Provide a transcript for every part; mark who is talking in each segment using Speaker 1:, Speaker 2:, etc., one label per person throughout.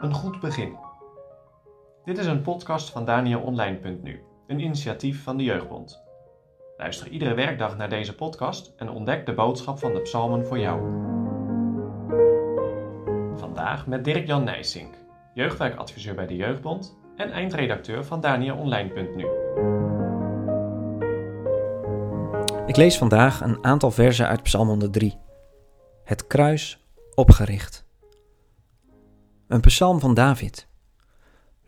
Speaker 1: Een goed begin. Dit is een podcast van DanielOnline.nu, een initiatief van de Jeugdbond. Luister iedere werkdag naar deze podcast en ontdek de boodschap van de psalmen voor jou. Vandaag met Dirk-Jan Nijsink, jeugdwerkadviseur bij de Jeugdbond en eindredacteur van DanielOnline.nu.
Speaker 2: Ik lees vandaag een aantal versen uit Psalm 103. Het kruis opgericht. Een psalm van David.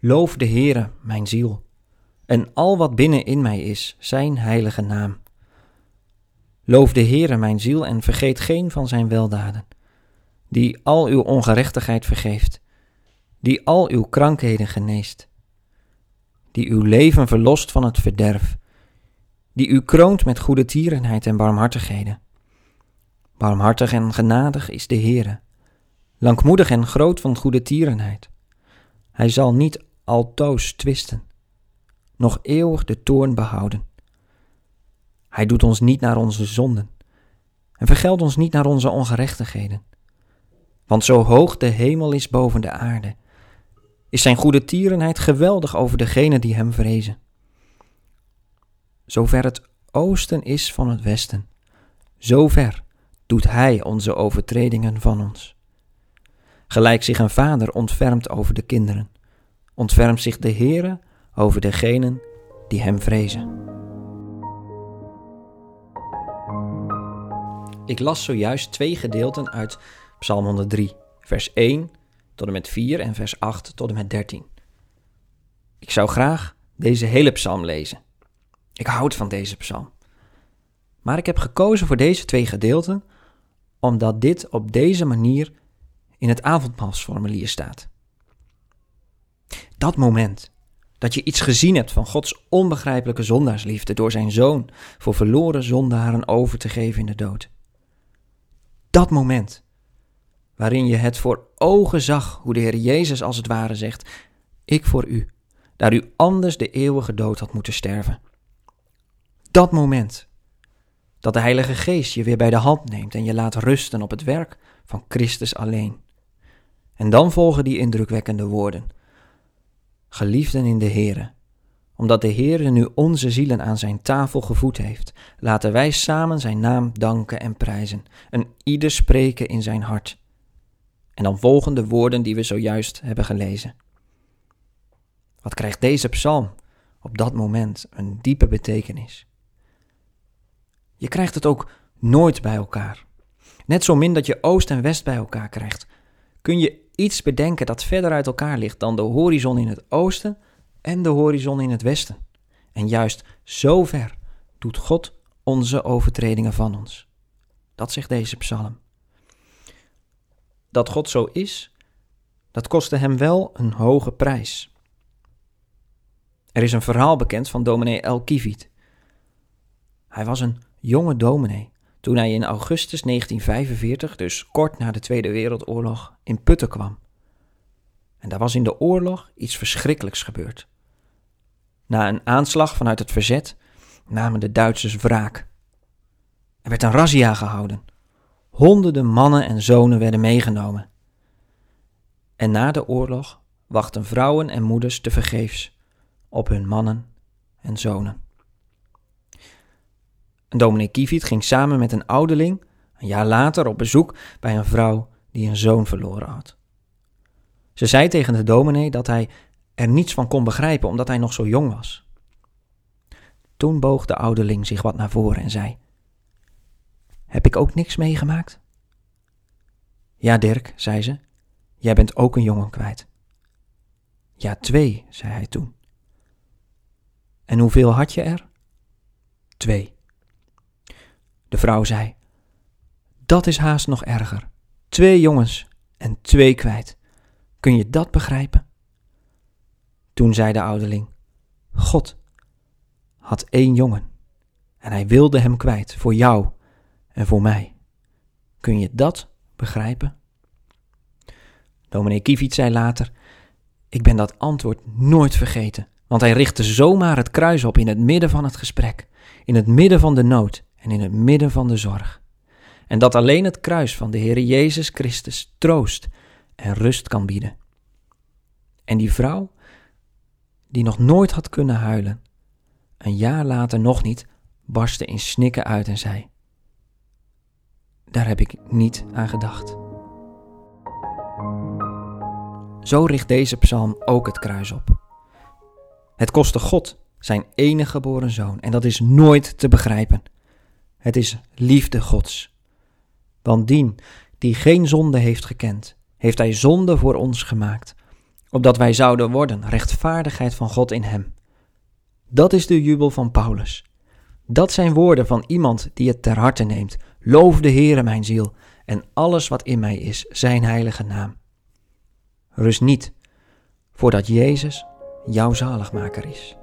Speaker 2: Loof de Heere, mijn ziel, en al wat binnen in mij is, zijn heilige naam. Loof de Heere, mijn ziel, en vergeet geen van zijn weldaden, die al uw ongerechtigheid vergeeft, die al uw krankheden geneest, die uw leven verlost van het verderf, die u kroont met goede tierenheid en barmhartigheden. Barmhartig en genadig is de Heere, langmoedig en groot van goede tierenheid. Hij zal niet altoos twisten, nog eeuwig de toorn behouden. Hij doet ons niet naar onze zonden en vergeldt ons niet naar onze ongerechtigheden. Want zo hoog de hemel is boven de aarde, is zijn goede tierenheid geweldig over degenen die hem vrezen. Zover het oosten is van het westen, zover doet hij onze overtredingen van ons. Gelijk zich een vader ontfermt over de kinderen, ontfermt zich de Heere over degenen die hem vrezen. Ik las zojuist twee gedeelten uit Psalm 103, vers 1 tot en met 4 en vers 8 tot en met 13. Ik zou graag deze hele psalm lezen. Ik houd van deze psalm. Maar ik heb gekozen voor deze twee gedeelten omdat dit op deze manier in het avondmaalsformulier staat. Dat moment dat je iets gezien hebt van Gods onbegrijpelijke zondaarsliefde door zijn zoon voor verloren zondaren over te geven in de dood. Dat moment waarin je het voor ogen zag hoe de Heer Jezus als het ware zegt: Ik voor u, daar u anders de eeuwige dood had moeten sterven. Dat moment dat de Heilige Geest je weer bij de hand neemt en je laat rusten op het werk van Christus alleen. En dan volgen die indrukwekkende woorden. Geliefden in de Heere, omdat de Heere nu onze zielen aan zijn tafel gevoed heeft, laten wij samen zijn naam danken en prijzen, en ieder spreken in zijn hart. En dan volgen de woorden die we zojuist hebben gelezen. Wat krijgt deze psalm op dat moment een diepe betekenis? Je krijgt het ook nooit bij elkaar. Net zo min dat je oost en west bij elkaar krijgt, kun je iets bedenken dat verder uit elkaar ligt dan de horizon in het oosten en de horizon in het westen. En juist zo ver doet God onze overtredingen van ons. Dat zegt deze psalm. Dat God zo is, dat kostte hem wel een hoge prijs. Er is een verhaal bekend van dominee El Kivit. Hij was een jonge dominee toen hij in augustus 1945, dus kort na de Tweede Wereldoorlog, in Putten kwam. En daar was in de oorlog iets verschrikkelijks gebeurd. Na een aanslag vanuit het verzet namen de Duitsers wraak. Er werd een razzia gehouden. Honderden mannen en zonen werden meegenomen. En na de oorlog wachten vrouwen en moeders tevergeefs op hun mannen en zonen. Dominee Kievit ging samen met een ouderling een jaar later op bezoek bij een vrouw die een zoon verloren had. Ze zei tegen de dominee dat hij er niets van kon begrijpen omdat hij nog zo jong was. Toen boog de ouderling zich wat naar voren en zei: Heb ik ook niks meegemaakt? Ja, Dirk, zei ze, jij bent ook een jongen kwijt. Ja, twee, zei hij toen. En hoeveel had je er? Twee. De vrouw zei: Dat is haast nog erger. Twee jongens en twee kwijt. Kun je dat begrijpen? Toen zei de ouderling: God had één jongen en hij wilde hem kwijt voor jou en voor mij. Kun je dat begrijpen? Dominee Kievit zei later: Ik ben dat antwoord nooit vergeten, want hij richtte zomaar het kruis op in het midden van het gesprek, in het midden van de nood en in het midden van de zorg. en dat alleen het kruis van de Heer Jezus Christus troost en rust kan bieden. En die vrouw, die nog nooit had kunnen huilen, een jaar later nog niet, barstte in snikken uit en zei: Daar heb ik niet aan gedacht. Zo richt deze psalm ook het kruis op. Het kostte God zijn enige geboren zoon en dat is nooit te begrijpen. Het is liefde Gods. Want dien die geen zonde heeft gekend, heeft hij zonde voor ons gemaakt, opdat wij zouden worden rechtvaardigheid van God in hem. Dat is de jubel van Paulus. Dat zijn woorden van iemand die het ter harte neemt. Loof de Heere mijn ziel en alles wat in mij is, zijn heilige naam. Rust niet, voordat Jezus jouw zaligmaker is.